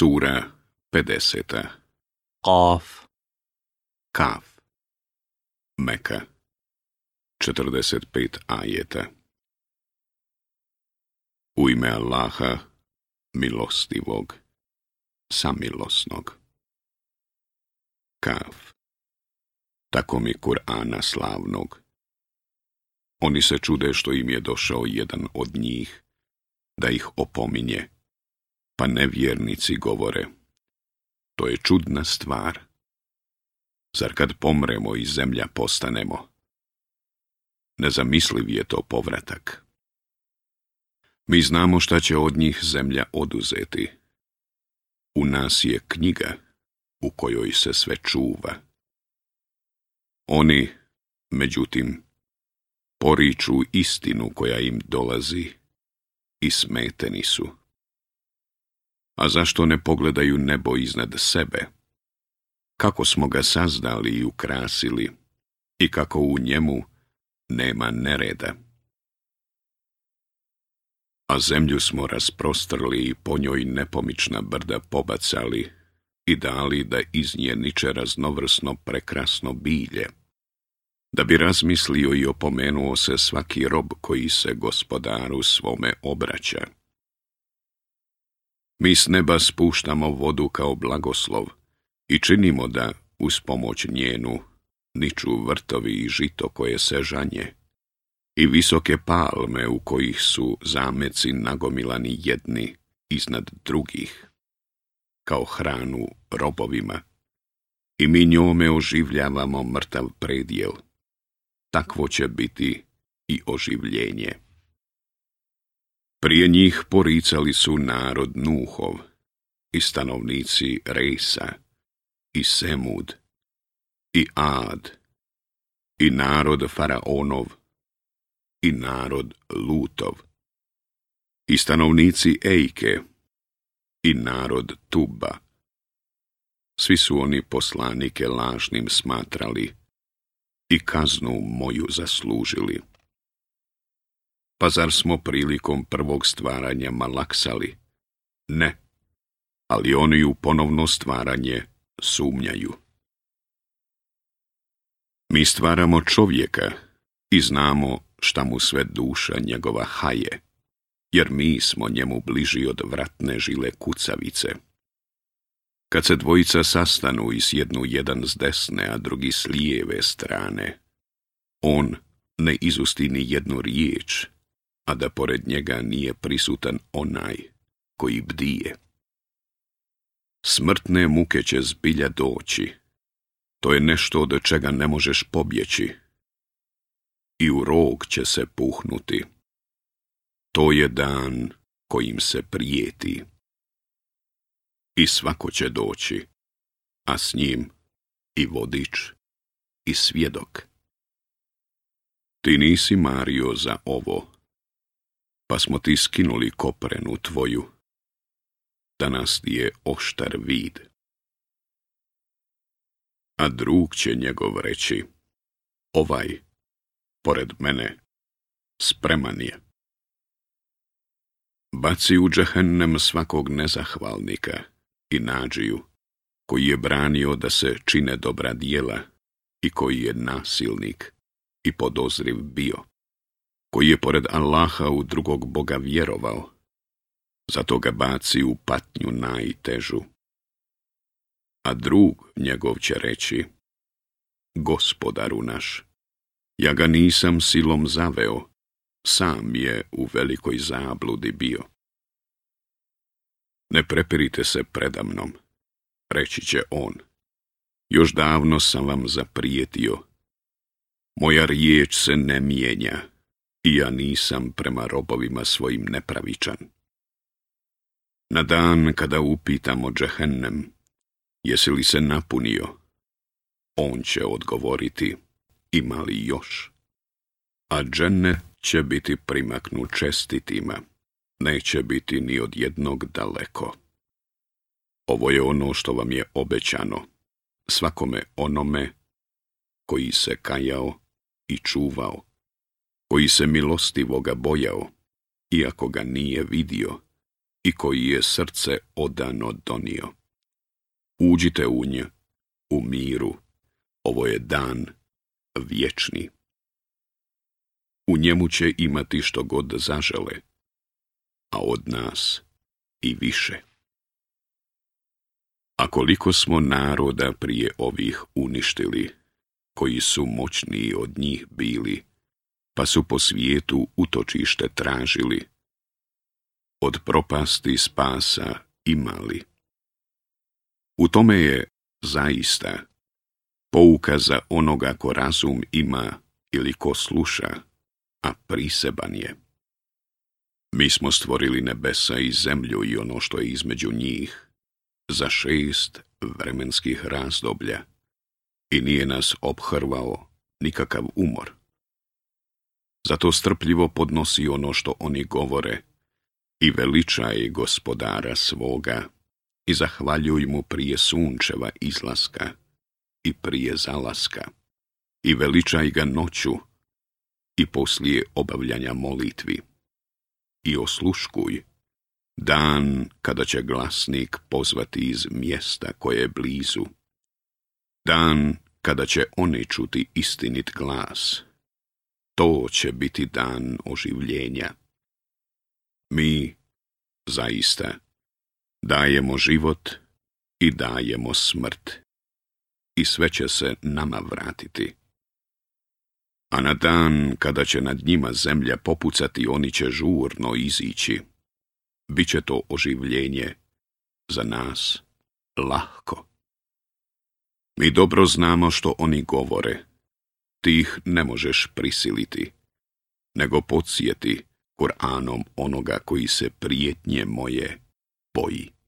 Sura 50. Qaf Kaf Meka 45 ajeta U ime Allaha, milostivog, samilosnog. Kaf Tako mi Kur'ana slavnog. Oni se čude što im je došao jedan od njih, da ih opominje pa nevjernici govore, to je čudna stvar. Zar kad pomremo i zemlja postanemo? Nezamisliv je to povratak. Mi znamo šta će od njih zemlja oduzeti. U nas je knjiga u kojoj se sve čuva. Oni, međutim, poriču istinu koja im dolazi i smeteni su a zašto ne pogledaju nebo iznad sebe? Kako smo ga sazdali i ukrasili i kako u njemu nema nereda. A zemlju smo rasprostrli i po njoj nepomična brda pobacali i dali da iz nje niče raznovrsno prekrasno bilje, da bi razmislio i opomenuo se svaki rob koji se gospodaru svome obraća. Mi s neba spuštamo vodu kao blagoslov i činimo da, uz pomoć njenu, niču vrtovi i žito koje se žanje i visoke palme u kojih su zameci nagomilani jedni iznad drugih, kao hranu robovima, i mi njome oživljavamo mrtav predjel. Takvo će biti i oživljenje. Prije njih poricali su narod Nuhov i stanovnici Rejsa i Semud i Ad i narod Faraonov i narod Lutov i stanovnici Ejke i narod Tuba. Svi su oni poslanike lažnim smatrali i kaznu moju zaslužili pa zar smo prilikom prvog stvaranja malaksali? Ne, ali oni u ponovno stvaranje sumnjaju. Mi stvaramo čovjeka i znamo šta mu sve duša njegova haje, jer mi smo njemu bliži od vratne žile kucavice. Kad se dvojica sastanu i sjednu jedan s desne, a drugi s lijeve strane, on ne izusti ni jednu riječ, a da pored njega nije prisutan onaj koji bdije. Smrtne muke će zbilja doći. To je nešto od čega ne možeš pobjeći. I u rog će se puhnuti. To je dan kojim se prijeti. I svako će doći, a s njim i vodič i svjedok. Ti nisi Mario za ovo, pa smo ti skinuli koprenu tvoju. Danas ti je oštar vid. A drug će njegov reći, ovaj, pored mene, spreman je. Baci u džahennem svakog nezahvalnika i nađiju, koji je branio da se čine dobra dijela i koji je nasilnik i podozriv bio koji je pored Allaha u drugog Boga vjerovao, zato ga baci u patnju najtežu. A drug njegov će reći, gospodaru naš, ja ga nisam silom zaveo, sam je u velikoj zabludi bio. Ne prepirite se predamnom, reći će on. Još davno sam vam zaprijetio. Moja riječ se ne mijenja i ja nisam prema robovima svojim nepravičan. Na dan kada upitamo džehennem, jesi li se napunio, on će odgovoriti, ima li još. A džene će biti primaknu čestitima, neće biti ni od jednog daleko. Ovo je ono što vam je obećano, svakome onome koji se kajao i čuvao koji se milostivoga bojao, iako ga nije vidio, i koji je srce odano donio. Uđite u nj, u miru, ovo je dan vječni. U njemu će imati što god zažele, a od nas i više. A koliko smo naroda prije ovih uništili, koji su moćniji od njih bili, pa su po svijetu utočište tražili. Od propasti spasa imali. U tome je zaista pouka za onoga ko razum ima ili ko sluša, a priseban je. Mi smo stvorili nebesa i zemlju i ono što je između njih za šest vremenskih razdoblja i nije nas obhrvao nikakav umor zato strpljivo podnosi ono što oni govore i veličaj gospodara svoga i zahvaljuj mu prije sunčeva izlaska i prije zalaska i veličaj ga noću i poslije obavljanja molitvi i osluškuj dan kada će glasnik pozvati iz mjesta koje je blizu dan kada će oni čuti istinit glas to će biti dan oživljenja. Mi, zaista, dajemo život i dajemo smrt. I sve će se nama vratiti. A na dan kada će nad njima zemlja popucati, oni će žurno izići. Biće to oživljenje za nas lahko. Mi dobro znamo što oni govore, ti ih ne možeš prisiliti, nego podsjeti Koranom onoga koji se prijetnje moje boji.